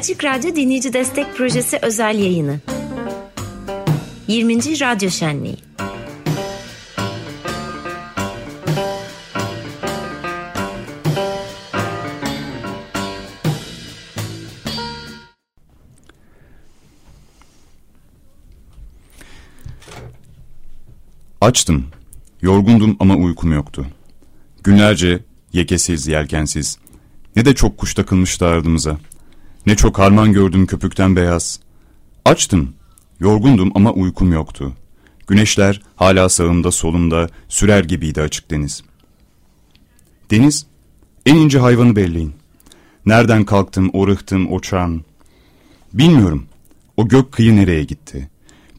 Açık Radyo Dinleyici Destek Projesi özel yayını. 20. Radyo Şenliği. Açtım. Yorgundum ama uykum yoktu. Günlerce yekesiz, yelkensiz, ne de çok kuş takılmıştı ardımıza. Ne çok harman gördüm köpükten beyaz. Açtım. Yorgundum ama uykum yoktu. Güneşler hala sağımda solumda sürer gibiydi açık deniz. Deniz, en ince hayvanı belleyin. Nereden kalktım, o rıhtım, o çan. Bilmiyorum. O gök kıyı nereye gitti?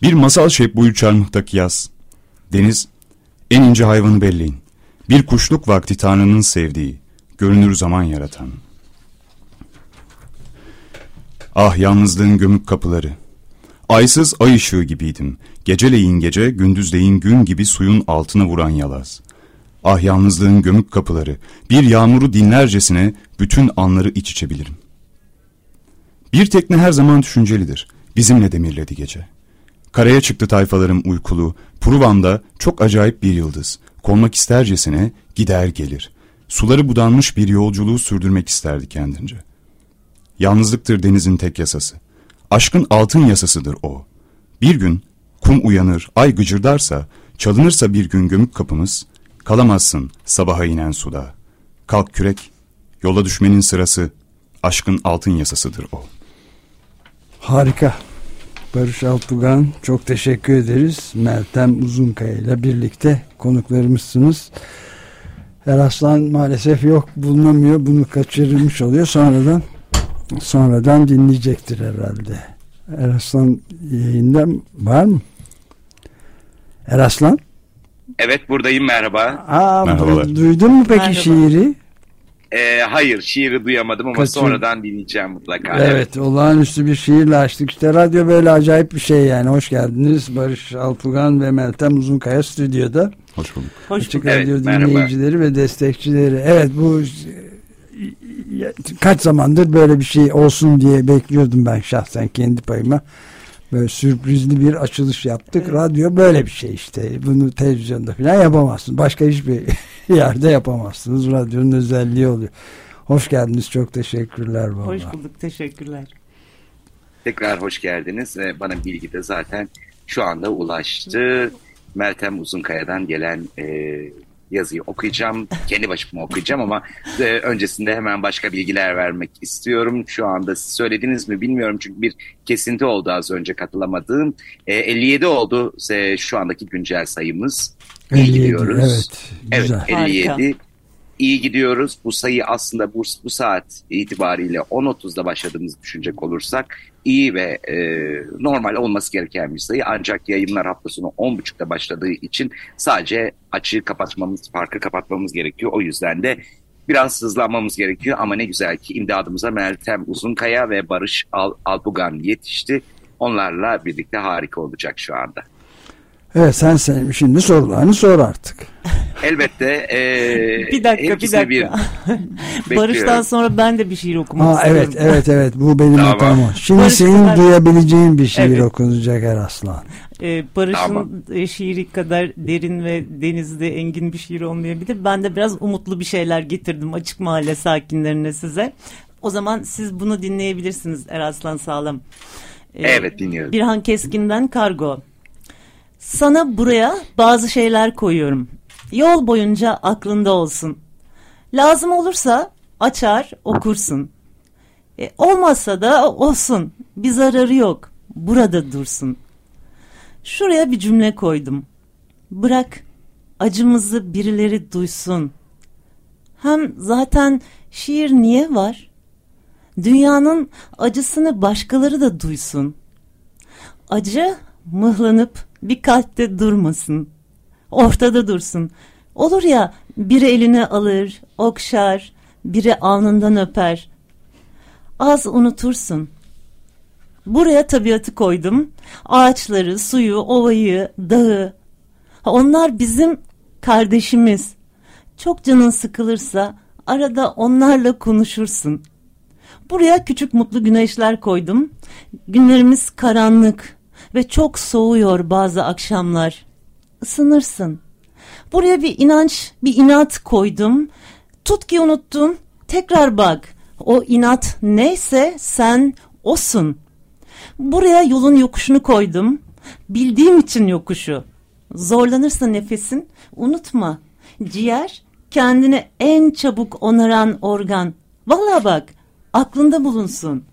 Bir masal şey bu çarmıhtaki yaz. Deniz, en ince hayvanı belleyin. Bir kuşluk vakti Tanrı'nın sevdiği, görünür zaman yaratan. Ah yalnızlığın gömük kapıları. Aysız ay ışığı gibiydim. Geceleyin gece, gündüzleyin gün gibi suyun altına vuran yalaz. Ah yalnızlığın gömük kapıları. Bir yağmuru dinlercesine bütün anları iç içe bilirim. Bir tekne her zaman düşüncelidir. Bizimle demirledi gece. Karaya çıktı tayfalarım uykulu. Pruvam'da çok acayip bir yıldız. Konmak istercesine gider gelir. Suları budanmış bir yolculuğu sürdürmek isterdi kendince. Yalnızlıktır denizin tek yasası. Aşkın altın yasasıdır o. Bir gün kum uyanır, ay gıcırdarsa, çalınırsa bir gün gömük kapımız, kalamazsın sabaha inen suda. Kalk kürek, yola düşmenin sırası, aşkın altın yasasıdır o. Harika. Barış Altugan çok teşekkür ederiz. Meltem Uzunkaya ile birlikte konuklarımızsınız. Eraslan maalesef yok bulunamıyor. Bunu kaçırılmış oluyor. Sonradan sonradan dinleyecektir herhalde. Eraslan yayında var mı? Eraslan? Evet buradayım merhaba. Aa, Merhabalar. Duydun mu peki Merhaba. şiiri? Ee, hayır şiiri duyamadım ama Kaçın. sonradan dinleyeceğim mutlaka. Evet, olağanüstü bir şiirle açtık. İşte radyo böyle acayip bir şey yani. Hoş geldiniz Barış Altugan ve Meltem Uzunkaya stüdyoda. Hoş bulduk. Hoş Açık bulduk. Evet, Radyo merhaba. dinleyicileri ve destekçileri. Evet bu kaç zamandır böyle bir şey olsun diye bekliyordum ben şahsen kendi payıma. Böyle sürprizli bir açılış yaptık. Radyo böyle bir şey işte. Bunu televizyonda falan yapamazsın. Başka hiçbir yerde yapamazsınız. Radyonun özelliği oluyor. Hoş geldiniz. Çok teşekkürler baba. Hoş bulduk. Teşekkürler. Tekrar hoş geldiniz. Ee, bana bilgi de zaten şu anda ulaştı. Meltem Uzunkaya'dan gelen e, yazıyı okuyacağım. Kendi başıma okuyacağım ama e, öncesinde hemen başka bilgiler vermek istiyorum. Şu anda siz söylediniz mi bilmiyorum çünkü bir kesinti oldu az önce katılamadığım. E, 57 oldu e, şu andaki güncel sayımız. İyi 57, gidiyoruz. Evet. Evet Güzel. 57. Harika. İyi gidiyoruz. Bu sayı aslında bu, bu saat itibariyle 10.30'da başladığımızı düşünecek olursak iyi ve e, normal olması gereken bir sayı. Ancak yayınlar hafta sonu 10.30'da başladığı için sadece açığı kapatmamız, farkı kapatmamız gerekiyor. O yüzden de biraz hızlanmamız gerekiyor. Ama ne güzel ki imdadımıza Meltem Uzunkaya ve Barış Al Albugan yetişti. Onlarla birlikte harika olacak şu anda. Evet sen, sen şimdi sorularını sor artık. Elbette. E, Bir dakika bir dakika. Bekliyorum. Barış'tan sonra ben de bir şiir okumak Ha, istiyorum. evet evet evet bu benim Tamam. hatam o. Şimdi Barış senin kadar- duyabileceğin bir şiir Evet. okunacak her aslan. Ee, Barış'ın Tamam. e, şiiri kadar derin ve denizde engin bir şiir olmayabilir. Ben de biraz umutlu bir şeyler getirdim açık mahalle sakinlerine size. O zaman siz bunu dinleyebilirsiniz Eraslan Sağlam. Ee, Evet dinliyorum. Birhan Keskin'den kargo. Sana buraya bazı şeyler koyuyorum. Yol boyunca aklında olsun. Lazım olursa açar okursun. E, olmazsa da olsun. Bir zararı yok. Burada dursun. Şuraya bir cümle koydum. Bırak acımızı birileri duysun. Hem zaten şiir niye var? Dünyanın acısını başkaları da duysun. Acı mıhlanıp bir kalpte durmasın. Ortada dursun. Olur ya biri eline alır, okşar, biri alnından öper. Az unutursun. Buraya tabiatı koydum. Ağaçları, suyu, ovayı, dağı. Onlar bizim kardeşimiz. Çok canın sıkılırsa arada onlarla konuşursun. Buraya küçük mutlu güneşler koydum. Günlerimiz karanlık ve çok soğuyor bazı akşamlar. Isınırsın. Buraya bir inanç, bir inat koydum. Tut ki unuttun. Tekrar bak. O inat neyse sen osun. Buraya yolun yokuşunu koydum. Bildiğim için yokuşu. Zorlanırsa nefesin unutma. Ciğer kendini en çabuk onaran organ. Valla bak aklında bulunsun.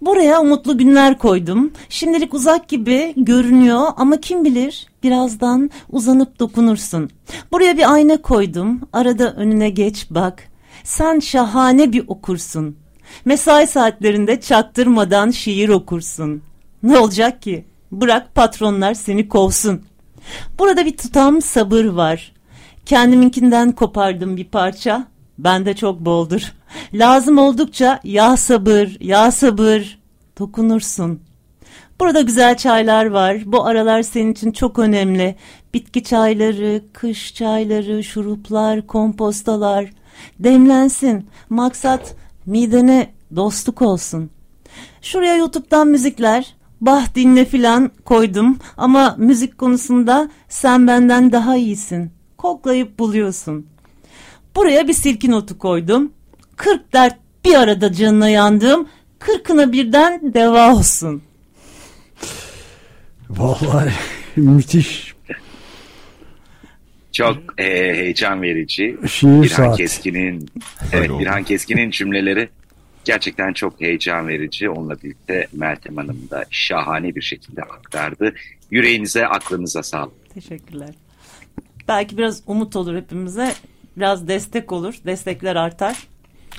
Buraya umutlu günler koydum. Şimdilik uzak gibi görünüyor ama kim bilir birazdan uzanıp dokunursun. Buraya bir ayna koydum. Arada önüne geç bak. Sen şahane bir okursun. Mesai saatlerinde çaktırmadan şiir okursun. Ne olacak ki? Bırak patronlar seni kovsun. Burada bir tutam sabır var. Kendiminkinden kopardım bir parça. Bende çok boldur. Lazım oldukça ya sabır, ya sabır dokunursun. Burada güzel çaylar var. Bu aralar senin için çok önemli. Bitki çayları, kış çayları, şuruplar, kompostalar. Demlensin. Maksat midene dostluk olsun. Şuraya YouTube'dan müzikler, bah dinle filan koydum ama müzik konusunda sen benden daha iyisin. Koklayıp buluyorsun. Buraya bir silki notu koydum. Kırk dert bir arada canına yandım. Kırkına birden deva olsun. Vallahi müthiş. Çok e, heyecan verici. Şiir Birhan saat. Keskin'in evet. Birhan Keskin'in cümleleri gerçekten çok heyecan verici. Onunla birlikte Meltem Hanım da şahane bir şekilde aktardı. Yüreğinize, aklınıza sağlık. Teşekkürler. Belki biraz umut olur hepimize. Biraz destek olur. Destekler artar.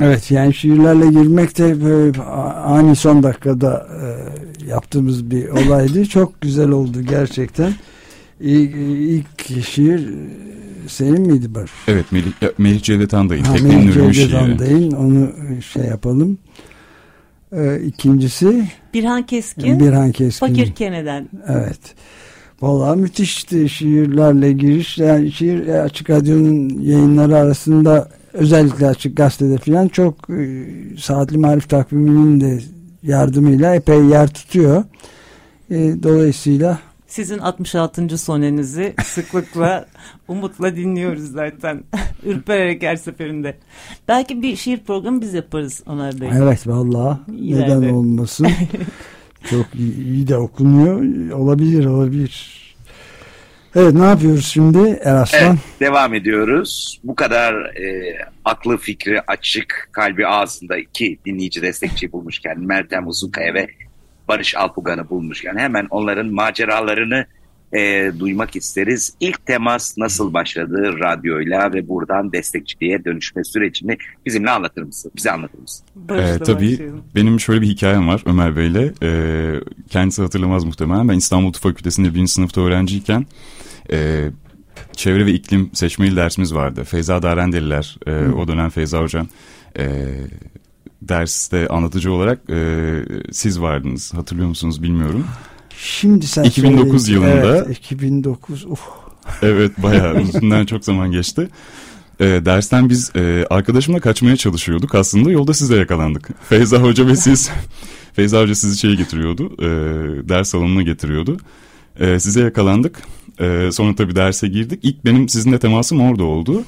Evet yani şiirlerle girmek de böyle ani son dakikada e, yaptığımız bir olaydı. Çok güzel oldu gerçekten. İlk, ilk şiir e, senin miydi Barış? Evet Melih, Melih Cevdet Anday'ın Ha, Melih Cevdet. Anday'ın, onu şey yapalım. E, ikincisi Birhan Keskin, Birhan Keskin. Fakir Kene'den. Evet. Vallahi müthişti şiirlerle giriş. Yani şiir e, Açık Radyo'nun yayınları arasında özellikle Açık Gazete'de falan çok e, saatli marif takviminin de yardımıyla epey yer tutuyor. E, dolayısıyla Sizin 66. sonenizi sıklıkla, umutla dinliyoruz zaten. Ürpererek her seferinde. Belki bir şiir programı biz yaparız Ömer Bey. evet vallahi İleride. neden olmasın. çok iyi de okunuyor. Olabilir olabilir. Evet ne yapıyoruz şimdi Eraslan? Evet, devam ediyoruz. Bu kadar e, aklı fikri açık, kalbi ağzında iki dinleyici destekçi bulmuşken Meltem Uzunkaya ve Barış Alpugan'ı bulmuşken hemen onların maceralarını e, duymak isteriz. İlk temas nasıl başladı radyoyla ve buradan destekçiliğe dönüşme sürecini bizimle anlatır mısın? Bize anlatır mısın? Ee, tabii başlayalım. benim şöyle bir hikayem var Ömer Bey'le. Ee, kendisi hatırlamaz muhtemelen. Ben İstanbul Tıp Fakültesi'nde birinci sınıfta öğrenciyken e, çevre ve iklim seçmeli dersimiz vardı. Feyza Darendeliler, e, o dönem Feyza Hocam e, derste anlatıcı olarak e, siz vardınız. Hatırlıyor musunuz bilmiyorum. Şimdi sen 2009 söyle. yılında- Evet, 2009 uf. Evet bayağı üstünden çok zaman geçti. E, dersten biz e, arkadaşımla kaçmaya çalışıyorduk. Aslında yolda size yakalandık. Feyza Hoca ve siz, Feyza Hoca sizi şeye getiriyordu, e, ders salonuna getiriyordu. E, size yakalandık. E, sonra tabii derse girdik. İlk benim sizinle temasım orada oldu.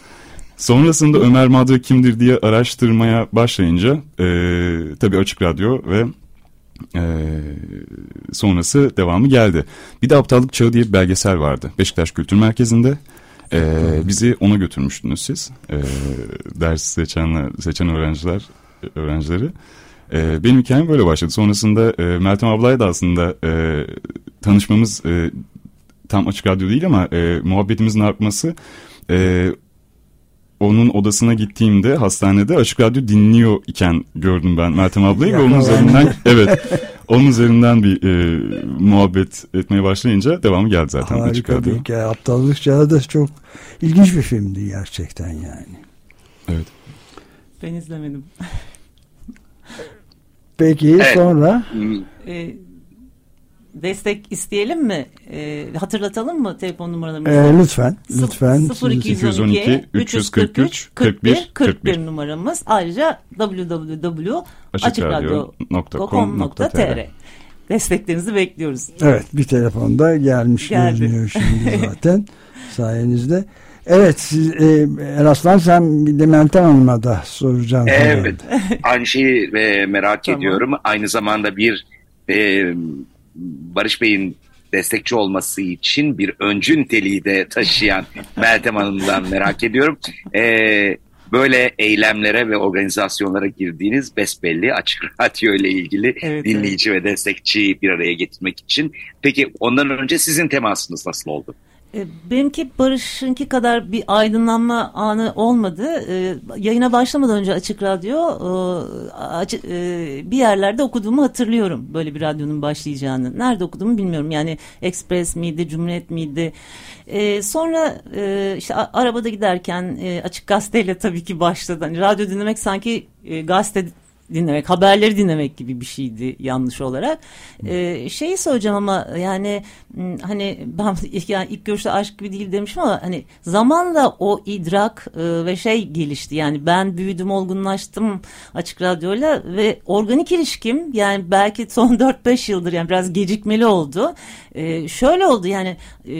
Sonrasında Ömer Madra kimdir diye araştırmaya başlayınca e, tabii Açık Radyo ve e, sonrası devamı geldi. Bir de Aptallık Çağı diye bir belgesel vardı Beşiktaş Kültür Merkezi'nde. E, bizi ona götürmüştünüz siz. E, ders seçenler, seçen öğrenciler öğrencileri. E, benim hikayem böyle başladı. Sonrasında e, Meltem ablayla da aslında e, tanışmamız e, tam açık radyo değil ama e, muhabbetimizin artması e, onun odasına gittiğimde hastanede açık radyo dinliyor iken gördüm ben Meltem ablayı ve onun üzerinden evet onun üzerinden bir e, muhabbet etmeye başlayınca devamı geldi zaten açık Harika radyo. bir hikaye. Aptallık Çağı da çok ilginç bir filmdi gerçekten yani. Evet. Ben izlemedim. Peki Evet. sonra Ee, destek isteyelim mi? E, hatırlatalım mı telefon numaralarımızı? E, lütfen. Lütfen. 0212 343 41 41 numaramız. Ayrıca www.açıkradyo.com.tr Desteklerinizi bekliyoruz. Evet bir telefonda gelmiş Geldi. görünüyor şimdi zaten sayenizde. Evet siz, e, Eraslan sen bir de Meltem Hanım'a da soracağım. Evet. Aynı şeyi e, merak Tamam. ediyorum. Aynı zamanda bir e, Barış Bey'in destekçi olması için bir öncü niteliği de taşıyan Meltem Hanım'dan merak ediyorum. E, böyle eylemlere ve organizasyonlara girdiğiniz besbelli açık radyo ile ilgili Evet, dinleyici ve destekçiyi bir araya getirmek için. Peki ondan önce sizin temasınız nasıl oldu? E, Benimki Barış'ınki kadar bir aydınlanma anı olmadı. E, Yayına başlamadan önce Açık Radyo e, bir yerlerde okuduğumu hatırlıyorum. Böyle bir radyonun başlayacağını. Nerede okuduğumu bilmiyorum. Yani Express miydi, Cumhuriyet miydi? Sonra işte arabada giderken Açık Gazete'yle tabii ki başladı. Hani radyo dinlemek sanki gazete dinlemek, haberleri dinlemek gibi bir şeydi yanlış olarak. Ee, şeyi söyleyeceğim ama yani m, hani ben yani ilk görüşte aşk gibi değil demişim ama hani zamanla o idrak e, ve şey gelişti. Yani ben büyüdüm, olgunlaştım açık radyoyla ve organik ilişkim yani belki son 4-5 yıldır yani biraz gecikmeli oldu. Ee, şöyle oldu yani e,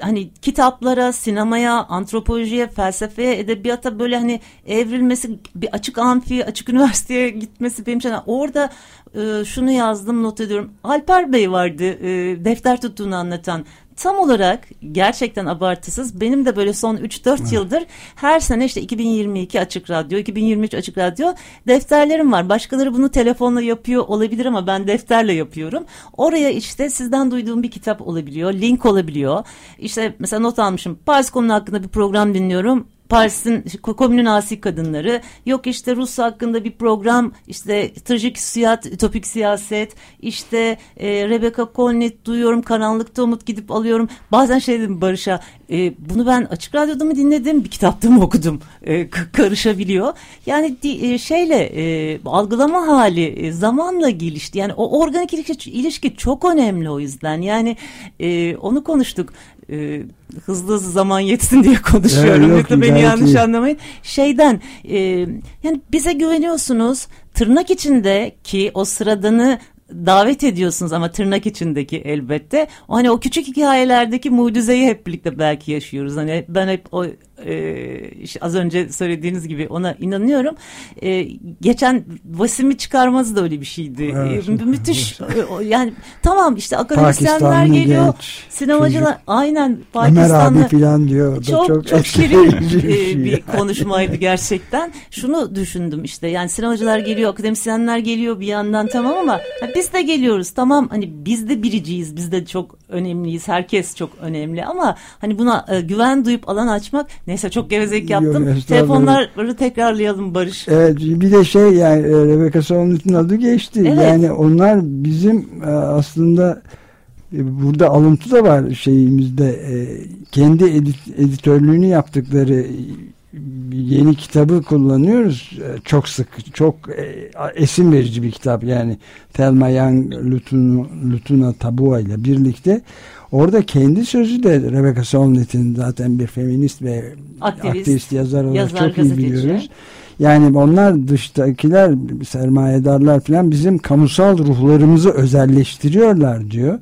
hani kitaplara, sinemaya, antropolojiye, felsefeye, edebiyata böyle hani evrilmesi, bir açık amfi, açık üniversiteye gitmesi benim için orada e, şunu yazdım, not ediyorum. Alper Bey vardı, e, defter tuttuğunu anlatan. Tam olarak gerçekten abartısız benim de böyle son 3-4 yıldır her sene işte 2022 Açık Radyo, 2023 Açık Radyo defterlerim var. Başkaları bunu telefonla yapıyor olabilir ama ben defterle yapıyorum. Oraya işte sizden duyduğum bir kitap olabiliyor, link olabiliyor. İşte mesela not almışım. Paris konu hakkında bir program dinliyorum. Paris'in ko- komünün asi kadınları. Yok işte Rus hakkında bir program işte trajik siyat ütopik siyaset işte e, Rebecca Colnett duyuyorum karanlıkta umut gidip alıyorum. Bazen şey dedim Barış'a e, bunu ben açık radyoda mı dinledim bir kitapta mı okudum? E, karışabiliyor. Yani di- e, şeyle e, algılama hali e, zamanla gelişti. Yani o organik ilişki, ilişki çok önemli o yüzden. Yani e, onu konuştuk e, hızlı hızlı zaman yetsin diye konuşuyorum. Evet, yok, Lütfen beni yanlış iyi. anlamayın. Şeyden e, yani bize güveniyorsunuz. Tırnak içinde ki o sıradanı davet ediyorsunuz ama tırnak içindeki elbette. O hani o küçük hikayelerdeki mucizeyi hep birlikte belki yaşıyoruz. Hani ben hep o e, işte az önce söylediğiniz gibi ona inanıyorum. E, geçen Vasim'i çıkarması da öyle bir şeydi. Evet. E, müthiş. E, o- yani tamam işte akademisyenler geliyor. genç Sinemacılar çocuk. aynen Ömer Pakistanlı. abi falan diyor. Çok çok, çok, şirin e, bir şey. bir konuşmaydı gerçekten. Şunu düşündüm işte yani sinemacılar geliyor, akademisyenler geliyor bir yandan tamam ama ha, biz de geliyoruz tamam hani biz de biriciyiz, biz de çok önemliyiz, herkes çok önemli ama hani buna e, güven duyup alan açmak neyse çok gevezelik yaptım. Telefonları tekrarlayalım Barış. Evet bir de şey yani e, Rebecca Solnit'in adı geçti. Evet. Yani onlar bizim e, aslında e, burada alıntı da var şeyimizde kendi edit- editörlüğünü yaptıkları yeni kitabı kullanıyoruz çok sık çok esin verici bir kitap yani Thelma Young Lutunu, Lutuna Tabua ile birlikte orada kendi sözü de Rebecca Solnit'in zaten bir feminist ve Aktivist, aktivist, yazar olarak yazar, çok iyi biliyoruz. Yani onlar dıştakiler sermayedarlar falan bizim kamusal ruhlarımızı özelleştiriyorlar diyor.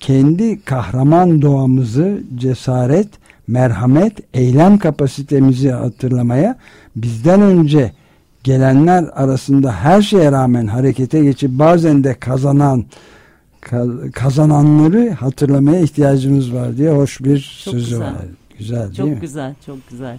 Kendi kahraman doğamızı cesaret, merhamet, eylem kapasitemizi hatırlamaya bizden önce gelenler arasında her şeye rağmen harekete geçip bazen de kazanan ka- kazananları hatırlamaya ihtiyacımız var diye hoş bir Çok sözü güzel. var. Güzel değil Çok mi? güzel, çok güzel.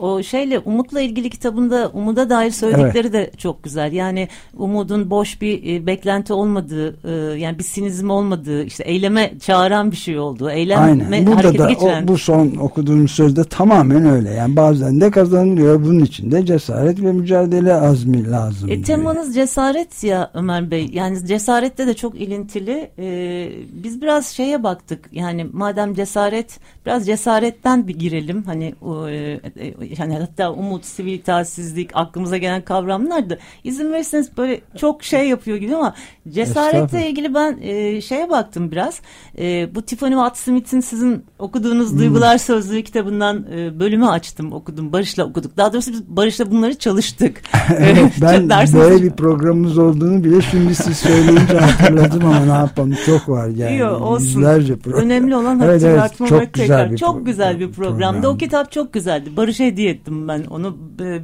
O şeyle Umut'la ilgili kitabında Umut'a dair söyledikleri de çok güzel. Yani Umut'un boş bir e, beklenti olmadığı, e, yani bir sinizm olmadığı, işte eyleme çağıran bir şey olduğu, eyleme Aynen. Burada da geçiren. o, bu son okuduğumuz sözde tamamen öyle. Yani bazen de kazanılıyor. Bunun için de cesaret ve mücadele azmi lazım. E, temanız cesaret ya Ömer Bey. Yani cesarette de çok ilintili. E, biz biraz şeye baktık. Yani madem cesaret, biraz cesaretten bir girelim. Hani o, e, e, yani hatta umut, sivil itaatsizlik aklımıza gelen kavramlar da izin verirseniz böyle çok şey yapıyor gibi ama cesaretle ilgili ben e, şeye baktım biraz. E, bu Tiffany Watt Smith'in sizin okuduğunuz hmm. Duygular Sözlüğü kitabından e, bölümü açtım okudum. Barış'la okuduk. Daha doğrusu biz Barış'la bunları çalıştık. evet, ben böyle bir programımız olduğunu bile şimdi siz söyleyince hatırladım ama ne yapalım çok var yani. Yok, olsun. Yüzlerce program. Önemli olan hatırlatmamak evet, evet, çok güzel bir çok güzel bir programdı. Program. O kitap çok güzeldi. Barış'a hediye ettim ben onu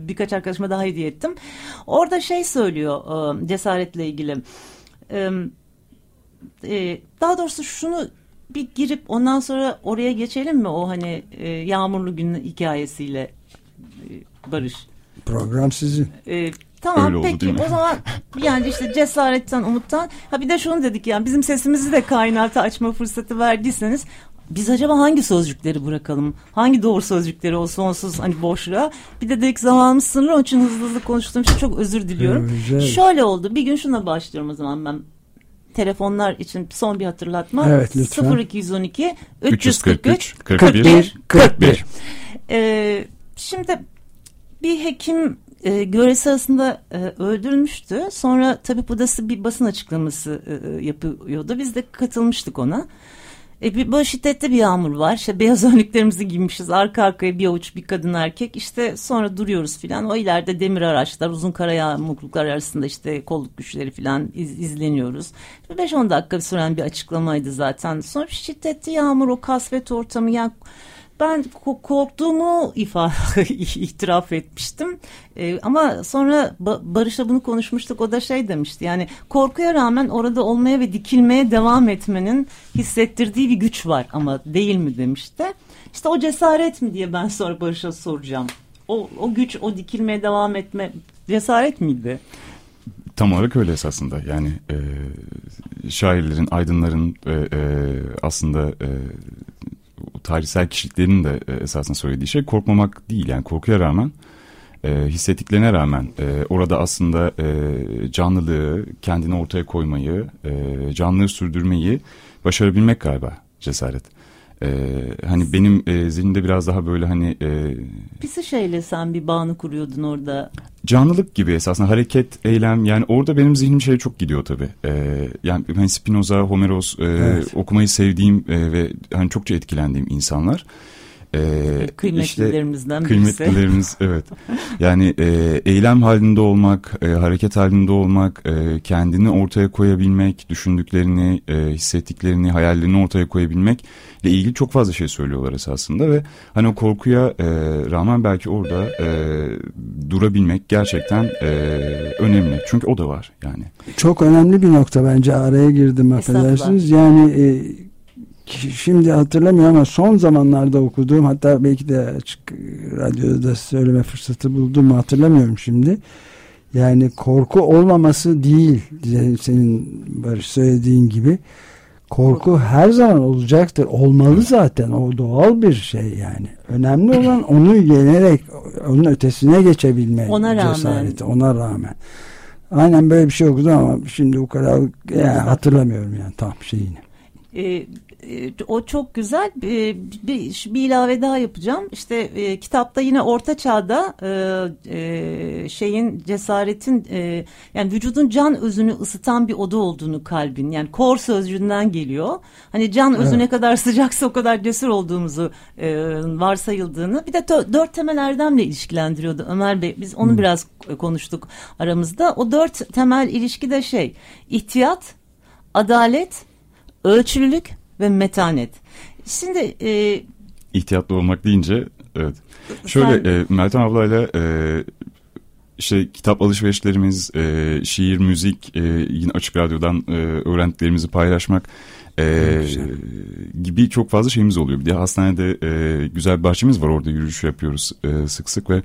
birkaç arkadaşıma daha hediye ettim. Orada şey söylüyor ıı, cesaretle ilgili. E, daha doğrusu şunu bir girip ondan sonra oraya geçelim mi o hani e, yağmurlu gün hikayesiyle e, Barış? Program sizin. E, tamam Öyle peki o zaman yani işte cesaretten umuttan ha bir de şunu dedik yani bizim sesimizi de kainata açma fırsatı verdiyseniz biz acaba hangi sözcükleri bırakalım? Hangi doğru sözcükleri o sonsuz hani boşluğa? Bir de dedik zamanımız sınırlı onun için hızlı hızlı konuştuğum için çok özür diliyorum. Evet, Şöyle oldu bir gün şuna başlıyorum o zaman ben telefonlar için son bir hatırlatma. Evet lütfen. 0212 343 41 41. Ee, şimdi bir hekim e, göresi arasında e, öldürülmüştü. Sonra tabi budası bir basın açıklaması e, e, yapıyordu. Biz de katılmıştık ona. E, bir, böyle şiddetli bir yağmur var. İşte beyaz önlüklerimizi giymişiz. Arka arkaya bir avuç bir kadın erkek. İşte sonra duruyoruz filan. O ileride demir araçlar, uzun kara yağmurluklar arasında işte kolluk güçleri filan iz, izleniyoruz. 5-10 dakika süren bir açıklamaydı zaten. Sonra şiddetli yağmur, o kasvet ortamı yani ben korktuğumu ifade itiraf etmiştim. Ee, ama sonra Barış'la bunu konuşmuştuk. O da şey demişti. Yani korkuya rağmen orada olmaya ve dikilmeye devam etmenin hissettirdiği bir güç var ama değil mi demişti. İşte o cesaret mi diye ben sonra Barış'a soracağım. O, o güç, o dikilmeye devam etme cesaret miydi? Tam olarak öyle esasında. Yani e, şairlerin, aydınların e, e, aslında e, tarihsel kişiliklerin de e, esasında söylediği şey korkmamak değil. Yani korkuya rağmen e, hissettiklerine rağmen e, orada aslında e, canlılığı kendini ortaya koymayı, e, canlılığı sürdürmeyi başarabilmek galiba cesaret. Ee, hani benim e, zihnimde biraz daha böyle hani... E, Pisi şeyle sen bir bağını kuruyordun orada. Canlılık gibi esasında hareket, eylem yani orada benim zihnim şeye çok gidiyor tabii. Ee, yani hani Spinoza, Homeros e, evet. okumayı sevdiğim e, ve hani çokça etkilendiğim insanlar. Ee, kıymetlilerimizden işte, birisi. Kıymetlilerimiz evet. Yani e, eylem halinde olmak, e, hareket halinde olmak, e, kendini ortaya koyabilmek, düşündüklerini, e, hissettiklerini, hayallerini ortaya koyabilmek ile ilgili çok fazla şey söylüyorlar esasında ve hani o korkuya e, rağmen belki orada e, durabilmek gerçekten e, önemli. Çünkü o da var yani. Çok önemli bir nokta bence araya girdim affedersiniz. Yani e, şimdi hatırlamıyorum ama son zamanlarda okuduğum hatta belki de açık radyoda söyleme fırsatı buldum hatırlamıyorum şimdi. Yani korku olmaması değil senin Barış söylediğin gibi. Korku her zaman olacaktır. Olmalı zaten. O doğal bir şey yani. Önemli olan onu yenerek onun ötesine geçebilme ona cesareti. Rağmen. Ona rağmen. Aynen böyle bir şey okudum ama şimdi o kadar yani hatırlamıyorum yani tam şeyini. E, o çok güzel. Bir, bir, bir ilave daha yapacağım. İşte e, kitapta yine Orta Çağ'da e, e, şeyin cesaretin e, yani vücudun can özünü ısıtan bir oda olduğunu kalbin yani kor sözcüğünden geliyor. Hani can özü evet. ne kadar sıcaksa o kadar cesur olduğumuzu e, varsayıldığını bir de dört temel erdemle ilişkilendiriyordu Ömer Bey. Biz onu hmm. biraz konuştuk aramızda. O dört temel ilişki de şey ihtiyat, adalet, ölçülülük ve metanet. Şimdi e, ihtiyatlı olmak deyince evet. Şöyle sen... e, Meltem ablayla e, işte kitap alışverişlerimiz, e, şiir, müzik, e, yine açık radyodan e, öğrendiklerimizi paylaşmak e, gibi çok fazla şeyimiz oluyor. Bir de hastanede e, güzel bir bahçemiz var orada yürüyüş yapıyoruz e, sık sık ve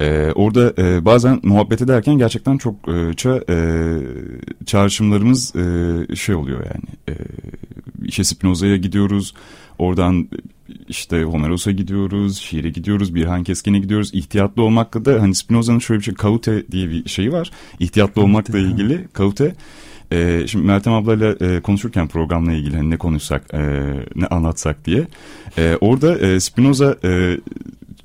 ee, orada e, bazen muhabbet ederken gerçekten çok e, ça, e, çağrışımlarımız e, şey oluyor yani. E, işte Spinoza'ya gidiyoruz. Oradan işte Homeros'a gidiyoruz, şiire gidiyoruz, Birhan Keskin'e gidiyoruz. İhtiyatlı olmakla da hani Spinoza'nın şöyle bir şey kaute diye bir şeyi var. İhtiyatlı olmakla ilgili kaute. Ee, şimdi Meltem ablayla e, konuşurken programla ilgili hani ne konuşsak, e, ne anlatsak diye. E, orada e, Spinoza e,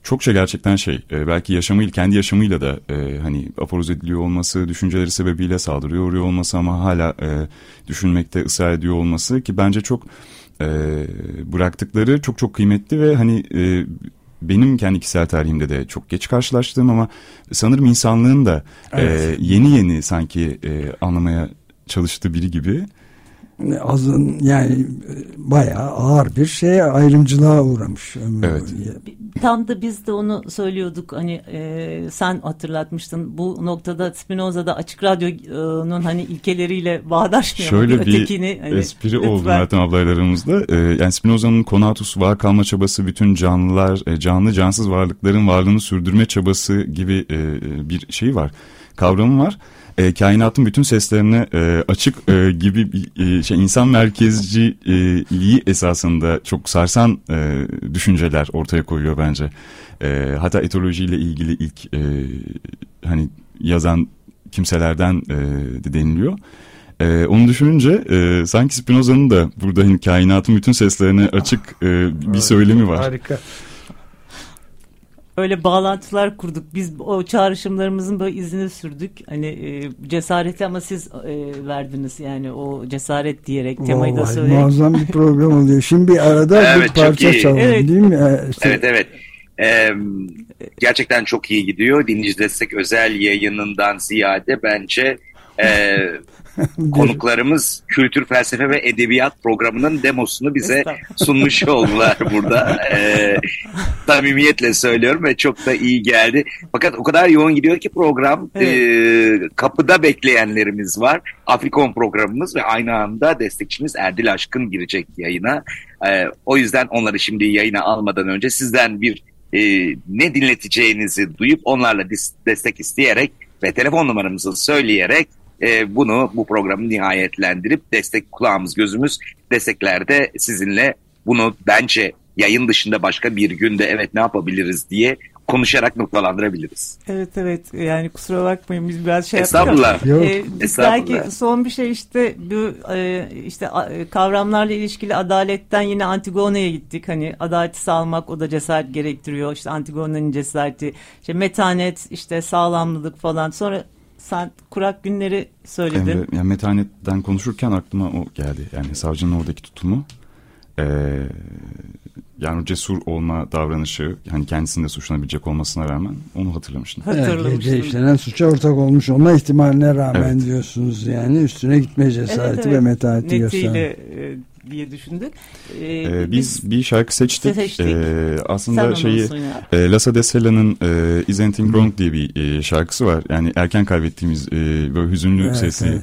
çokça gerçekten şey e, belki yaşamıyla kendi yaşamıyla da e, hani aforoz ediliyor olması düşünceleri sebebiyle saldırıyor uğruyor olması ama hala e, düşünmekte ısrar ediyor olması ki bence çok e, bıraktıkları çok çok kıymetli ve hani e, benim kendi kişisel tarihimde de çok geç karşılaştığım ama sanırım insanlığın da e, evet. e, yeni yeni sanki e, anlamaya çalıştığı biri gibi azın yani bayağı ağır bir şey ayrımcılığa uğramış. Evet. Tam da biz de onu söylüyorduk hani e, sen hatırlatmıştın bu noktada Spinoza'da Açık Radyo'nun hani ilkeleriyle bağdaşmıyor Şöyle bir ötekini, hani, espri lütfen. oldu Meltem ablaylarımızda. E, yani Spinoza'nın konatus var kalma çabası bütün canlılar e, canlı cansız varlıkların varlığını sürdürme çabası gibi e, bir şey var kavramı var e, kainatın bütün seslerine e, açık e, gibi e, şey insan merkezciliği esasında çok sarsan e, düşünceler ortaya koyuyor bence. E, hatta etolojiyle ilgili ilk e, hani yazan kimselerden e, de deniliyor. Ee, onu düşününce e, sanki Spinoza'nın da burada hani, kainatın bütün seslerine açık e, bir söylemi var. Harika öyle bağlantılar kurduk. Biz o çağrışımlarımızın böyle izini sürdük. Hani e, cesareti ama siz e, verdiniz yani o cesaret diyerek temayı da söyleyerek. Muazzam bir program oluyor. Şimdi bir arada evet, bir parça çalalım evet. değil mi? İşte... Evet evet. Ee, gerçekten çok iyi gidiyor. Dinleyici Destek özel yayınından ziyade bence e, konuklarımız kültür, felsefe ve edebiyat programının demosunu bize sunmuş oldular burada. Ee, samimiyetle söylüyorum ve çok da iyi geldi. Fakat o kadar yoğun gidiyor ki program evet. e, kapıda bekleyenlerimiz var. Afrikon programımız ve aynı anda destekçimiz Erdil Aşkın girecek yayına. E, o yüzden onları şimdi yayına almadan önce sizden bir e, ne dinleteceğinizi duyup onlarla destek isteyerek ve telefon numaramızı söyleyerek e, bunu bu programı nihayetlendirip destek kulağımız gözümüz desteklerde sizinle bunu bence yayın dışında başka bir günde evet ne yapabiliriz diye konuşarak noktalandırabiliriz. Evet evet yani kusura bakmayın biz biraz şey Estağfurullah. Yok. Ee, Belki son bir şey işte bu e, işte kavramlarla ilişkili adaletten yine Antigone'ye gittik. Hani adaleti sağlamak o da cesaret gerektiriyor. İşte Antigone'nin cesareti, işte metanet, işte sağlamlılık falan. Sonra sen kurak günleri söyledin. Emre, yani metanetten konuşurken aklıma o geldi. Yani savcının oradaki tutumu. Ee, yani cesur olma davranışı hani kendisinde suçlanabilecek olmasına rağmen onu hatırlamıştım. Evet, gece işlenen suça ortak olmuş olma ihtimaline rağmen evet. diyorsunuz yani üstüne gitme cesareti evet, evet. ve metaneti gösteren. E, diye düşündük. Ee, ee, biz, biz bir şarkı seçtik. seçtik. Ee, aslında Sen şeyi e, Lasa de Sella'nın e, Is Anything Wrong diye bir e, şarkısı var. Yani erken kaybettiğimiz e, böyle hüzünlü evet, sesli evet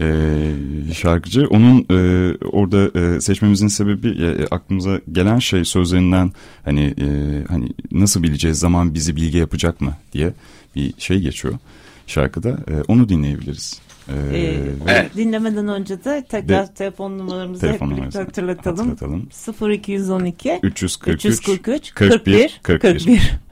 e, şarkıcı. Onun e, orada e, seçmemizin sebebi e, aklımıza gelen şey sözlerinden hani e, hani nasıl bileceğiz zaman bizi bilgi yapacak mı diye bir şey geçiyor şarkıda. E, onu dinleyebiliriz. Ee, ee, evet. Dinlemeden önce de tekrar de, telefon numaramızı telefon hep birlikte hatırlatalım. hatırlatalım. 0212 343, 343 41 41. 41.